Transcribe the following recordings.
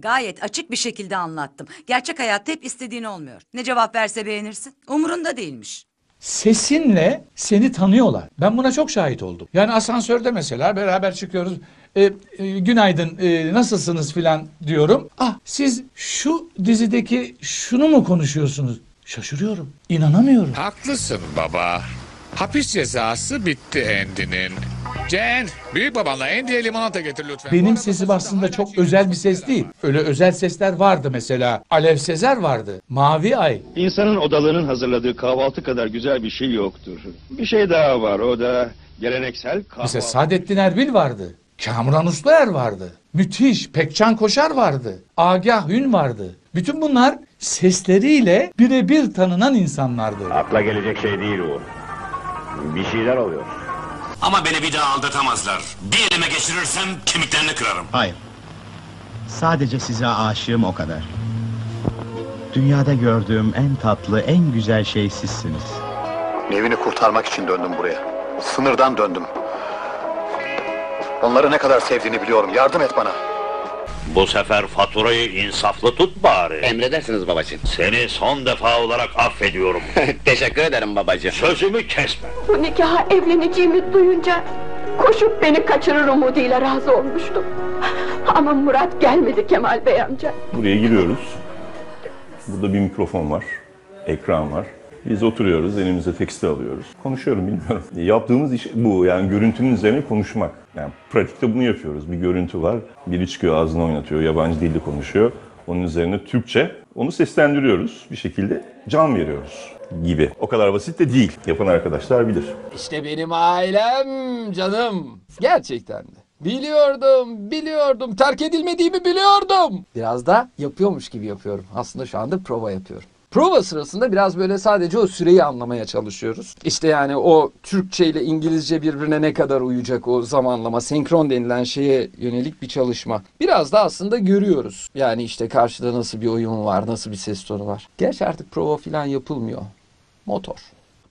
Gayet açık bir şekilde anlattım. Gerçek hayatta hep istediğin olmuyor. Ne cevap verse beğenirsin. Umurunda değilmiş. Sesinle seni tanıyorlar. Ben buna çok şahit oldum. Yani asansörde mesela beraber çıkıyoruz. E, e, günaydın e, nasılsınız filan diyorum. Ah siz şu dizideki şunu mu konuşuyorsunuz? Şaşırıyorum. İnanamıyorum. Haklısın baba. Hapis cezası bitti Andy'nin. Jen, büyük babanla Andy'ye limonata getir lütfen. Bu Benim arada sesim aslında çok özel bir ses değil. Öyle özel sesler vardı mesela. Alev Sezer vardı. Mavi Ay. İnsanın odalarının hazırladığı kahvaltı kadar güzel bir şey yoktur. Bir şey daha var o da geleneksel kahvaltı. Mesela Saadettin Erbil vardı. Kamuran Usluer vardı. Müthiş. Pekcan Koşar vardı. Agah Hün vardı. Bütün bunlar sesleriyle birebir tanınan insanlardı. Akla gelecek şey değil bu. Bir şeyler oluyor. Ama beni bir daha aldatamazlar. Bir elime geçirirsem kemiklerini kırarım. Hayır. Sadece size aşığım o kadar. Dünyada gördüğüm en tatlı, en güzel şey sizsiniz. Nevini kurtarmak için döndüm buraya. Sınırdan döndüm. Onları ne kadar sevdiğini biliyorum. Yardım et bana. Bu sefer faturayı insaflı tut bari. Emredersiniz babacığım. Seni son defa olarak affediyorum. Teşekkür ederim babacığım. Sözümü kesme. Bu nikaha evleneceğimi duyunca koşup beni kaçırır umuduyla razı olmuştum. Ama Murat gelmedi Kemal Bey amca. Buraya giriyoruz. Burada bir mikrofon var, ekran var. Biz oturuyoruz, elimize tekstil alıyoruz. Konuşuyorum bilmiyorum. Yaptığımız iş bu. Yani görüntünün üzerine konuşmak. Yani pratikte bunu yapıyoruz. Bir görüntü var. Biri çıkıyor ağzını oynatıyor, yabancı dilde konuşuyor. Onun üzerine Türkçe. Onu seslendiriyoruz. Bir şekilde can veriyoruz gibi. O kadar basit de değil. Yapan arkadaşlar bilir. İşte benim ailem canım. Gerçekten de. Biliyordum, biliyordum. Terk edilmediğimi biliyordum. Biraz da yapıyormuş gibi yapıyorum. Aslında şu anda prova yapıyorum. Prova sırasında biraz böyle sadece o süreyi anlamaya çalışıyoruz. İşte yani o Türkçe ile İngilizce birbirine ne kadar uyacak o zamanlama, senkron denilen şeye yönelik bir çalışma. Biraz da aslında görüyoruz. Yani işte karşıda nasıl bir oyun var, nasıl bir ses tonu var. Gerçi artık prova falan yapılmıyor. Motor.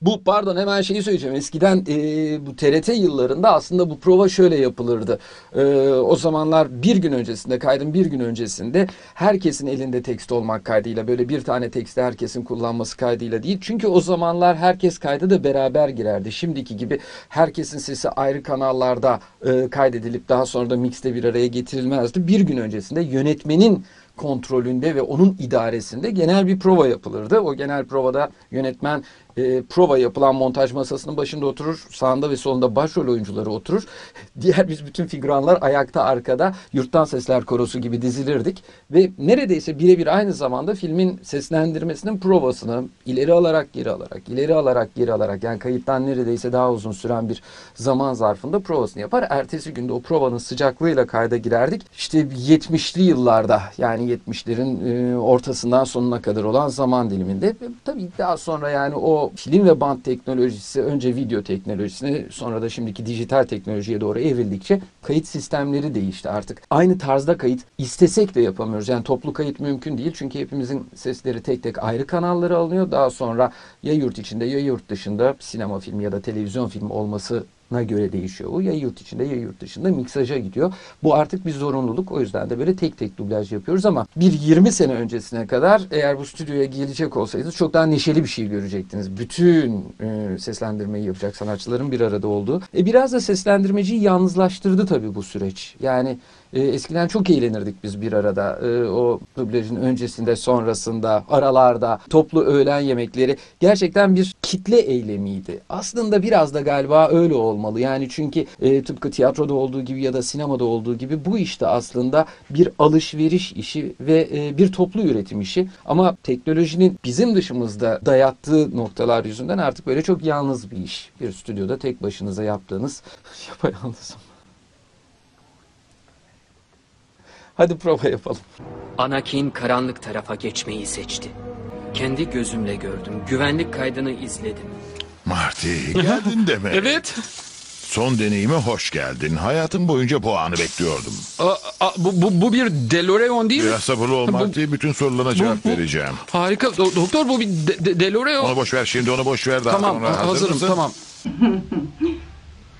Bu pardon hemen şeyi söyleyeceğim. Eskiden e, bu TRT yıllarında aslında bu prova şöyle yapılırdı. E, o zamanlar bir gün öncesinde kaydın bir gün öncesinde herkesin elinde tekst olmak kaydıyla böyle bir tane teksti herkesin kullanması kaydıyla değil. Çünkü o zamanlar herkes kayda da beraber girerdi. Şimdiki gibi herkesin sesi ayrı kanallarda e, kaydedilip daha sonra da mixte bir araya getirilmezdi. Bir gün öncesinde yönetmenin kontrolünde ve onun idaresinde genel bir prova yapılırdı. O genel provada yönetmen e, prova yapılan montaj masasının başında oturur. Sağında ve solunda başrol oyuncuları oturur. Diğer biz bütün figüranlar ayakta arkada yurttan sesler korosu gibi dizilirdik. Ve neredeyse birebir aynı zamanda filmin seslendirmesinin provasını ileri alarak geri alarak, ileri alarak geri alarak yani kayıttan neredeyse daha uzun süren bir zaman zarfında provasını yapar. Ertesi günde o provanın sıcaklığıyla kayda girerdik. İşte 70'li yıllarda yani 70'lerin e, ortasından sonuna kadar olan zaman diliminde. Ve tabii daha sonra yani o film ve band teknolojisi önce video teknolojisine sonra da şimdiki dijital teknolojiye doğru evrildikçe kayıt sistemleri değişti artık. Aynı tarzda kayıt istesek de yapamıyoruz. Yani toplu kayıt mümkün değil çünkü hepimizin sesleri tek tek ayrı kanallara alınıyor. Daha sonra ya yurt içinde ya yurt dışında sinema filmi ya da televizyon filmi olması na göre değişiyor. O ya yurt içinde ya yurt dışında miksaja gidiyor. Bu artık bir zorunluluk. O yüzden de böyle tek tek dublaj yapıyoruz ama bir 20 sene öncesine kadar eğer bu stüdyoya gelecek olsaydınız çok daha neşeli bir şey görecektiniz. Bütün e, seslendirmeyi yapacak sanatçıların bir arada olduğu. E, biraz da seslendirmeciyi yalnızlaştırdı tabii bu süreç. Yani e, eskiden çok eğlenirdik biz bir arada. E, o dublajın öncesinde, sonrasında, aralarda, toplu öğlen yemekleri gerçekten bir kitle eylemiydi. Aslında biraz da galiba öyle olmalı. Yani çünkü e, tıpkı tiyatroda olduğu gibi ya da sinemada olduğu gibi bu işte aslında bir alışveriş işi ve e, bir toplu üretim işi. Ama teknolojinin bizim dışımızda dayattığı noktalar yüzünden artık böyle çok yalnız bir iş. Bir stüdyoda tek başınıza yaptığınız yapayalnızım. Hadi prova yapalım. Anakin karanlık tarafa geçmeyi seçti. Kendi gözümle gördüm. Güvenlik kaydını izledim. Marty, geldin demek. Evet. Son deneyime hoş geldin. Hayatım boyunca bu anı bekliyordum. Aa, aa, bu, bu, bu bir DeLorean değil mi? Biraz sabırlı ol Marty. Bütün sorularına cevap bu- vereceğim. Harika. Do- doktor bu bir de, de- DeLorean. Onu boş ver şimdi onu boş ver daha tamam sonra. Hazır hazırım mısın? tamam.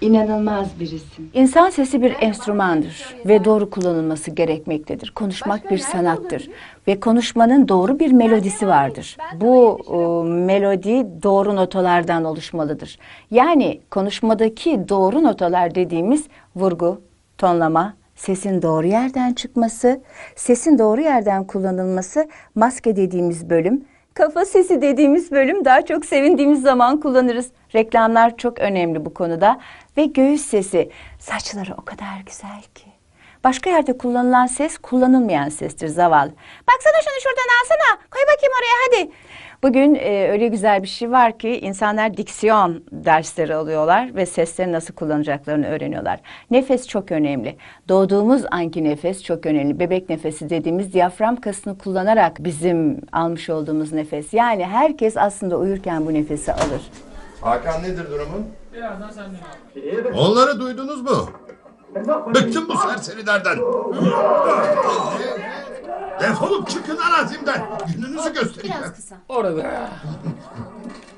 İnanılmaz birisin. İnsan sesi bir enstrümandır ve doğru kullanılması gerekmektedir. Konuşmak bir sanattır ve konuşmanın doğru bir melodisi vardır. Bu e, melodi doğru notalardan oluşmalıdır. Yani konuşmadaki doğru notalar dediğimiz vurgu, tonlama, sesin doğru yerden çıkması, sesin doğru yerden kullanılması, maske dediğimiz bölüm, kafa sesi dediğimiz bölüm daha çok sevindiğimiz zaman kullanırız. Reklamlar çok önemli bu konuda ve göğüs sesi, saçları o kadar güzel ki. Başka yerde kullanılan ses kullanılmayan sestir zavallı. Baksana şunu şuradan alsana. Koy bakayım oraya hadi. Bugün e, öyle güzel bir şey var ki insanlar diksiyon dersleri alıyorlar ve sesleri nasıl kullanacaklarını öğreniyorlar. Nefes çok önemli. Doğduğumuz anki nefes çok önemli. Bebek nefesi dediğimiz diyafram kasını kullanarak bizim almış olduğumuz nefes. Yani herkes aslında uyurken bu nefesi alır. Hakan nedir durumun? Birazdan sen Onları duydunuz mu? Bıktım bu serserilerden. Defolup çıkın arazimden. Gününüzü göstereceğim. Orada.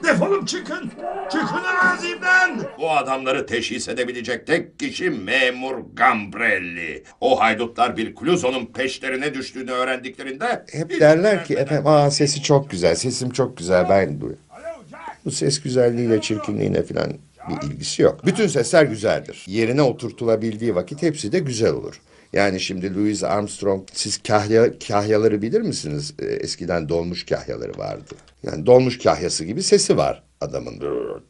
Defolup çıkın. Çıkın arazimden. Bu adamları teşhis edebilecek tek kişi memur Gambrelli. O haydutlar bir Cluzo'nun peşlerine düştüğünü öğrendiklerinde... Hep derler ki efendim aa sesi çok güzel, sesim çok güzel ben bu. Bu ses güzelliğiyle çirkinliğine falan bir ilgisi yok. Bütün sesler güzeldir. Yerine oturtulabildiği vakit hepsi de güzel olur. Yani şimdi Louis Armstrong, siz kahya, kahyaları bilir misiniz? Ee, eskiden dolmuş kahyaları vardı. Yani dolmuş kahyası gibi sesi var adamın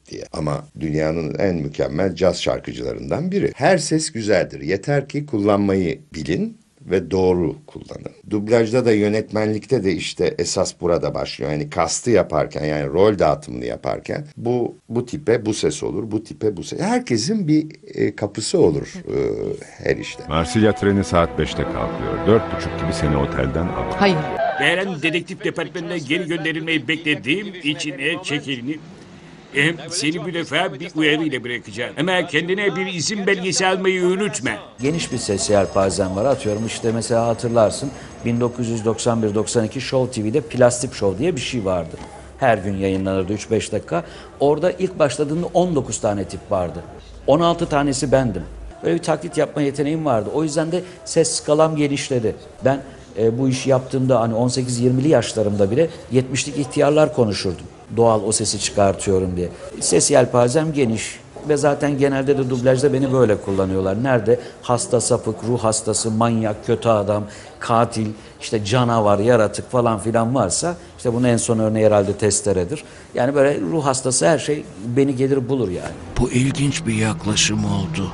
diye. Ama dünyanın en mükemmel caz şarkıcılarından biri. Her ses güzeldir. Yeter ki kullanmayı bilin ve doğru kullanın. Dublajda da yönetmenlikte de işte esas burada başlıyor. Yani kastı yaparken yani rol dağıtımını yaparken bu bu tipe bu ses olur, bu tipe bu ses. Herkesin bir e, kapısı olur e, her işte. Marsilya treni saat 5'te kalkıyor. Dört buçuk gibi seni otelden alır. Hayır. Ben dedektif departmanına geri gönderilmeyi beklediğim için el çekilini hem seni bu defa bir uyarıyla bırakacağım. Ama kendine bir izin belgesi almayı unutma. Geniş bir ses yelpazen var. Atıyorum işte mesela hatırlarsın 1991-92 Show TV'de Plastik Show diye bir şey vardı. Her gün yayınlanırdı 3-5 dakika. Orada ilk başladığında 19 tane tip vardı. 16 tanesi bendim. Böyle bir taklit yapma yeteneğim vardı. O yüzden de ses skalam genişledi. Ben e, bu işi yaptığımda hani 18-20'li yaşlarımda bile 70'lik ihtiyarlar konuşurdum. Doğal o sesi çıkartıyorum diye. Ses yelpazem geniş ve zaten genelde de dublajda beni böyle kullanıyorlar. Nerede hasta sapık, ruh hastası, manyak, kötü adam, katil, işte canavar, yaratık falan filan varsa işte bunun en son örneği herhalde testeredir. Yani böyle ruh hastası her şey beni gelir bulur yani. Bu ilginç bir yaklaşım oldu.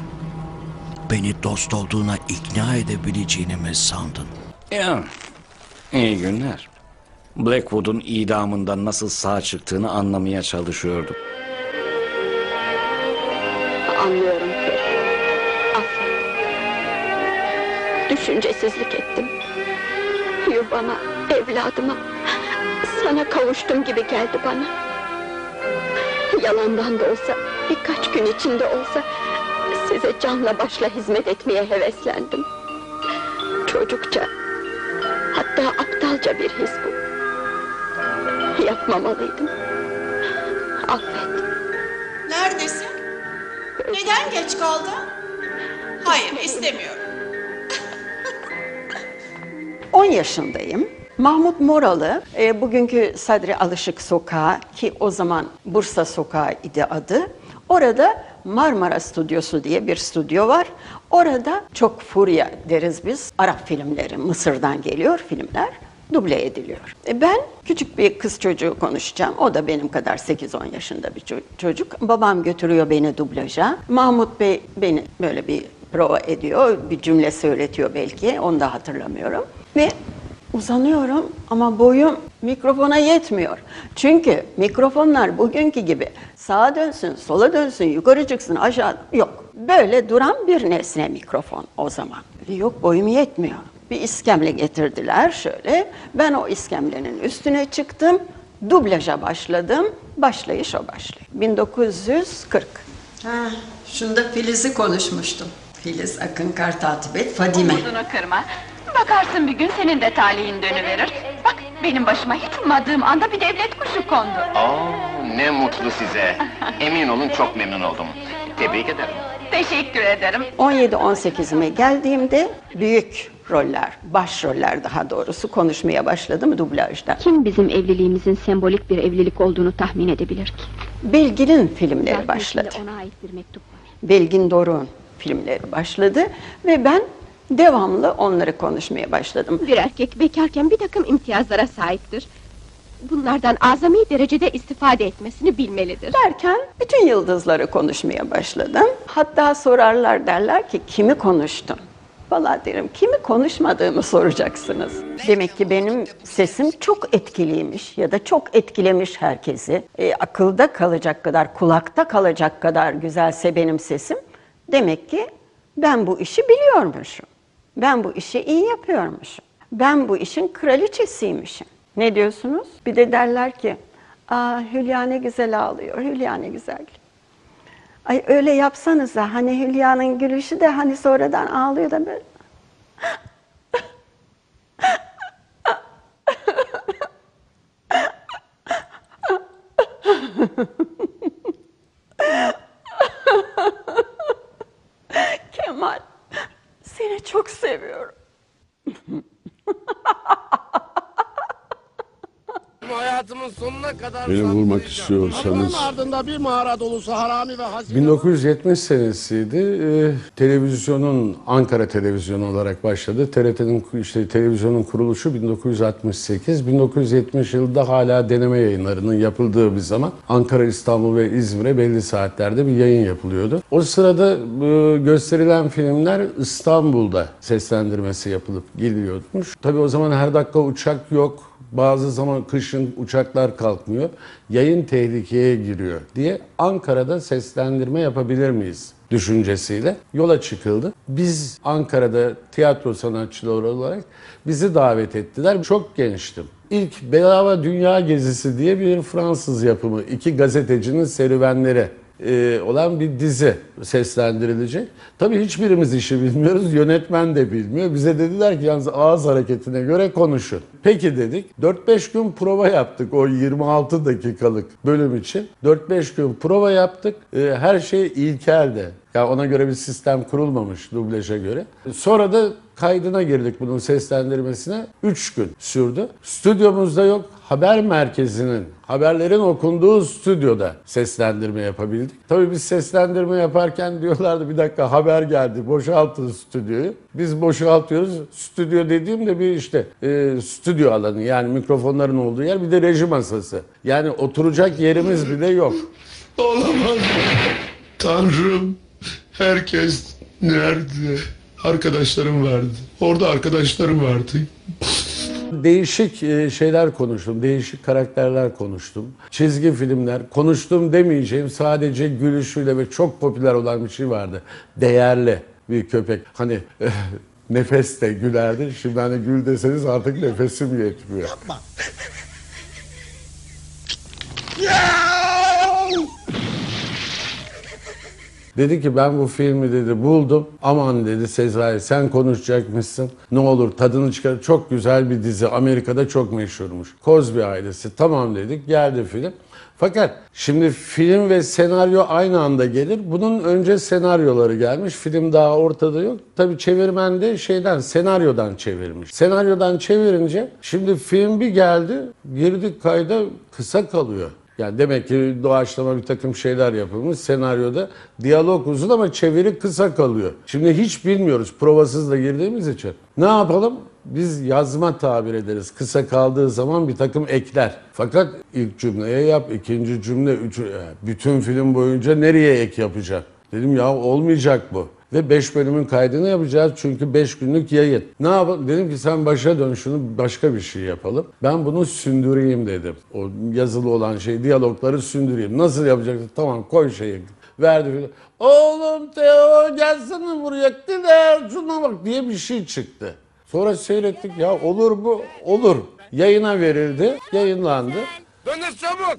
Beni dost olduğuna ikna edebileceğini mi sandın? Ya, iyi günler. Blackwood'un idamından nasıl sağ çıktığını anlamaya çalışıyordum. Anlıyorum. Affet. Düşüncesizlik ettim. Yuvama, evladıma, sana kavuştum gibi geldi bana. Yalandan da olsa, birkaç gün içinde olsa size canla başla hizmet etmeye heveslendim. Çocukça, hatta aptalca bir his bu. Yapmamalıydım. Affet. Neredesin? Neden geç kaldın? Hayır, istemiyorum. 10 yaşındayım. Mahmut Moralı, e, bugünkü Sadri Alışık Sokağı ki o zaman Bursa Sokağı idi adı. Orada Marmara Stüdyosu diye bir stüdyo var. Orada çok furya deriz biz. Arap filmleri, Mısır'dan geliyor filmler duble ediliyor. E, Ben küçük bir kız çocuğu konuşacağım. O da benim kadar 8-10 yaşında bir ço- çocuk. Babam götürüyor beni dublaja. Mahmut Bey beni böyle bir prova ediyor. Bir cümle söyletiyor belki. Onu da hatırlamıyorum. Ve uzanıyorum ama boyum mikrofona yetmiyor. Çünkü mikrofonlar bugünkü gibi sağa dönsün, sola dönsün, yukarı çıksın, aşağı yok. Böyle duran bir nesne mikrofon o zaman. Yok boyum yetmiyor. Bir iskemle getirdiler şöyle. Ben o iskemlenin üstüne çıktım. Dublaja başladım. Başlayış o başlayış. 1940. Ha, şunda Filiz'i konuşmuştum. Filiz Akın Kartatibet Fadime. Umudunu kırma. Bakarsın bir gün senin de talihin dönüverir. Bak benim başıma hiç ummadığım anda bir devlet kuşu kondu. Aa, ne mutlu size. Emin olun çok memnun oldum. Tebrik ederim. Teşekkür ederim. 17-18'ime geldiğimde büyük roller, başroller daha doğrusu konuşmaya başladım dublajda. Kim bizim evliliğimizin sembolik bir evlilik olduğunu tahmin edebilir ki? Belgin'in filmleri başladı. Ona ait bir mektup var. Belgin Doruk'un filmleri başladı ve ben devamlı onları konuşmaya başladım. Bir erkek bekarken bir takım imtiyazlara sahiptir. Bunlardan azami derecede istifade etmesini bilmelidir. Derken bütün yıldızları konuşmaya başladım. Hatta sorarlar derler ki kimi konuştun? Valla derim kimi konuşmadığımı soracaksınız. Demek ki benim sesim çok etkiliymiş ya da çok etkilemiş herkesi. E, akılda kalacak kadar, kulakta kalacak kadar güzelse benim sesim. Demek ki ben bu işi biliyormuşum. Ben bu işi iyi yapıyormuşum. Ben bu işin kraliçesiymişim. Ne diyorsunuz? Bir de derler ki, Aa, Hülya ne güzel ağlıyor, Hülya ne güzel. Ay öyle yapsanıza hani Hülya'nın gülüşü de hani sonradan ağlıyor da böyle. Kemal, seni çok seviyorum. Hayatımın sonuna kadar Beni vurmak istiyorsanız ardında bir mağara dolusu harami ve hazine 1970 senesiydi. Ee, televizyonun Ankara televizyonu olarak başladı. TRT'nin işte televizyonun kuruluşu 1968. 1970 yılında hala deneme yayınlarının yapıldığı bir zaman Ankara, İstanbul ve İzmir'e belli saatlerde bir yayın yapılıyordu. O sırada e, gösterilen filmler İstanbul'da seslendirmesi yapılıp geliyormuş. Tabii o zaman her dakika uçak yok. Bazı zaman kışın uçaklar kalkmıyor. Yayın tehlikeye giriyor diye Ankara'da seslendirme yapabilir miyiz? düşüncesiyle yola çıkıldı. Biz Ankara'da tiyatro sanatçıları olarak bizi davet ettiler. Çok gençtim. İlk Bedava Dünya Gezisi diye bir Fransız yapımı iki gazetecinin serüvenleri e, olan bir dizi seslendirilecek. Tabii hiçbirimiz işi bilmiyoruz, yönetmen de bilmiyor. Bize dediler ki yalnız ağız hareketine göre konuşun. Peki dedik. 4-5 gün prova yaptık o 26 dakikalık bölüm için. 4-5 gün prova yaptık. E, her şey ilkeldi. Ya ona göre bir sistem kurulmamış dublaja göre. Sonra da kaydına girdik bunun seslendirmesine. 3 gün sürdü. Stüdyomuzda yok. Haber merkezinin, haberlerin okunduğu stüdyoda seslendirme yapabildik. Tabii biz seslendirme yaparken diyorlardı bir dakika haber geldi boşaltın stüdyoyu. Biz boşaltıyoruz. Stüdyo dediğim de bir işte e, stüdyo alanı yani mikrofonların olduğu yer bir de reji masası. Yani oturacak yerimiz bile yok. Olamaz. Tanrım. Herkes nerede? Arkadaşlarım vardı. Orada arkadaşlarım vardı. Değişik e, şeyler konuştum, değişik karakterler konuştum. Çizgi filmler, konuştum demeyeceğim sadece gülüşüyle ve çok popüler olan bir şey vardı. Değerli bir köpek. Hani nefes de gülerdi. Şimdi hani gül deseniz artık nefesim yetmiyor. Dedi ki ben bu filmi dedi buldum. Aman dedi Sezai sen konuşacakmışsın. Ne olur tadını çıkar. Çok güzel bir dizi. Amerika'da çok meşhurmuş. Cosby ailesi. Tamam dedik. Geldi film. Fakat şimdi film ve senaryo aynı anda gelir. Bunun önce senaryoları gelmiş. Film daha ortada yok. Tabii çevirmen de şeyden senaryodan çevirmiş. Senaryodan çevirince şimdi film bir geldi. Girdik kayda kısa kalıyor. Yani demek ki doğaçlama bir takım şeyler yapılmış. Senaryoda diyalog uzun ama çeviri kısa kalıyor. Şimdi hiç bilmiyoruz provasız da girdiğimiz için. Ne yapalım? Biz yazma tabir ederiz. Kısa kaldığı zaman bir takım ekler. Fakat ilk cümleye yap, ikinci cümle, üç, bütün film boyunca nereye ek yapacak? Dedim ya olmayacak bu. Ve 5 bölümün kaydını yapacağız çünkü 5 günlük yayın. Ne yapalım? Dedim ki sen başa dön şunu başka bir şey yapalım. Ben bunu sündüreyim dedim. O yazılı olan şey, diyalogları sündüreyim. Nasıl yapacaksın? Tamam koy şeyi. Verdi filan. Oğlum Teo gelsene buraya. Gider şuna bak diye bir şey çıktı. Sonra seyrettik ya olur mu? Olur. Yayına verildi. Yayınlandı. Dönüş çabuk.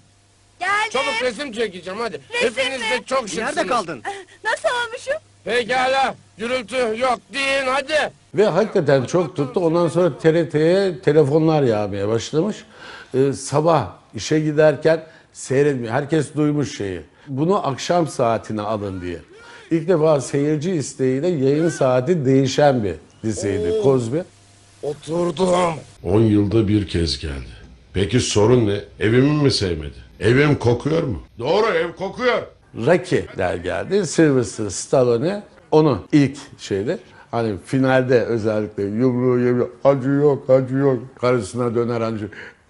Geldim. Çabuk resim çekeceğim hadi. Hepiniz de çok şıksınız. Nerede kaldın? Nasıl olmuşum? Pekala. Gürültü yok deyin hadi. Ve hakikaten çok tuttu. Ondan sonra TRT'ye telefonlar yağmaya başlamış. Ee, sabah işe giderken seyretmiyor. Herkes duymuş şeyi. Bunu akşam saatine alın diye. İlk defa seyirci isteğiyle yayın saati değişen bir diziydi Kozbi. Oturdum. 10 yılda bir kez geldi. Peki sorun ne? Evimi mi sevmedi? Evim kokuyor mu? Doğru ev kokuyor. Rocky der geldi. Sylvester Stallone onu ilk şeyde hani finalde özellikle yumruğu yemiyor. Acı yok, acı yok. Karısına döner acı.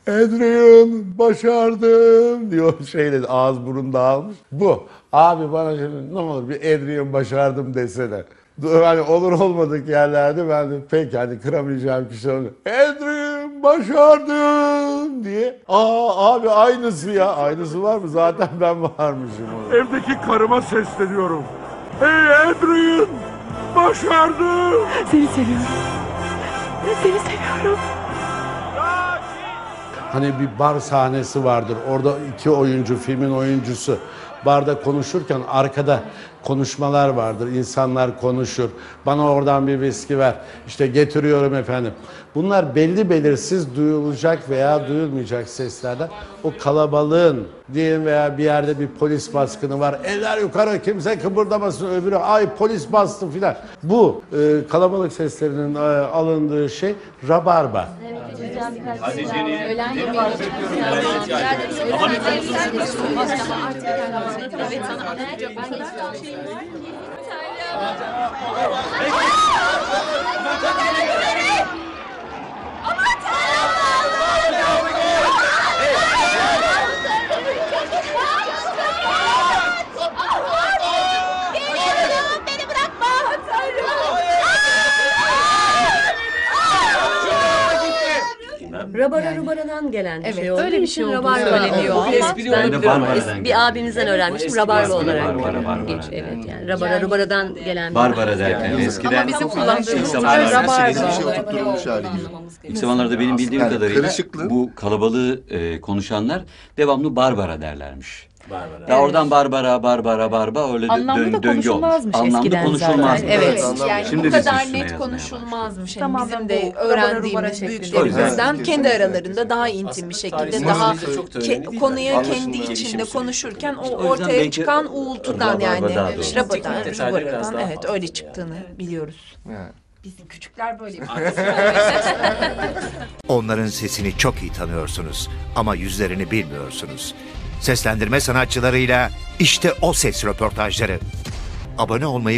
Adrian başardım diyor şeyle ağız burun dağılmış. Bu. Abi bana şimdi ne olur bir Adrian başardım desene. Hani olur olmadık yerlerde ben de pek hani kıramayacağım kişi onu. Adrian başardım diye. Aa abi aynısı ya. Aynısı var mı? Zaten ben varmışım. ona. Evdeki karıma sesleniyorum. Hey Adrian! Başardım! Seni seviyorum. Seni seviyorum. Hani bir bar sahnesi vardır. Orada iki oyuncu, filmin oyuncusu barda konuşurken arkada konuşmalar vardır. İnsanlar konuşur. Bana oradan bir viski ver. İşte getiriyorum efendim. Bunlar belli belirsiz duyulacak veya duyulmayacak seslerden. O kalabalığın diyelim veya bir yerde bir polis baskını var. Eller yukarı kimse kıpırdamasın öbürü ay polis bastı filan. Bu e, kalabalık seslerinin e, alındığı şey rabarba. Öğlen yemeği Evet sana anlatacak. Ben de Beni Rabara Rubara'dan gelen bir Evet, şey olduğu öyle bir için şey olduğunu Rabarba söyleniyor. oldu. Espri Ben olabilir de ama bir abimizden öğrenmiştim. Rabarba olarak. Evet yani Rabara Rubara'dan gelen bir Barbara derken eskiden Ama bizim kullandığımız ilk şey zamanlarda rabarba. İlk zamanlarda benim bildiğim Yani kadarıyla bu kalabalığı e, konuşanlar devamlı Barbara derlermiş. Barbara. Ya Evet. oradan Barbara, Barbara, Barbara öyle Anlamlı dön, da döngü olmuş. konuşulmazmış Anlamlı eskiden konuşulmaz. zaten. Evet. Yani Şimdi bu kadar üstüne net yazmaya konuşulmazmış. Yani Tamamen bizim de rubara öğrendiğimiz şeklinde. büyüklerimizden Evet. kendi aralarında daha intim bir şekilde daha tarihimizde çok da önemli ke- değil konuya kendi Anlaşılmıyor. içinde Gelişim konuşurken o O yüzden ortaya çıkan uğultudan yani daha doğru. rabadan, Detayları biraz rubaradan daha evet fazla. öyle çıktığını biliyoruz. Bizim küçükler böyle Onların sesini çok iyi tanıyorsunuz ama yüzlerini bilmiyorsunuz. Seslendirme sanatçılarıyla işte o ses röportajları. Abone olmayı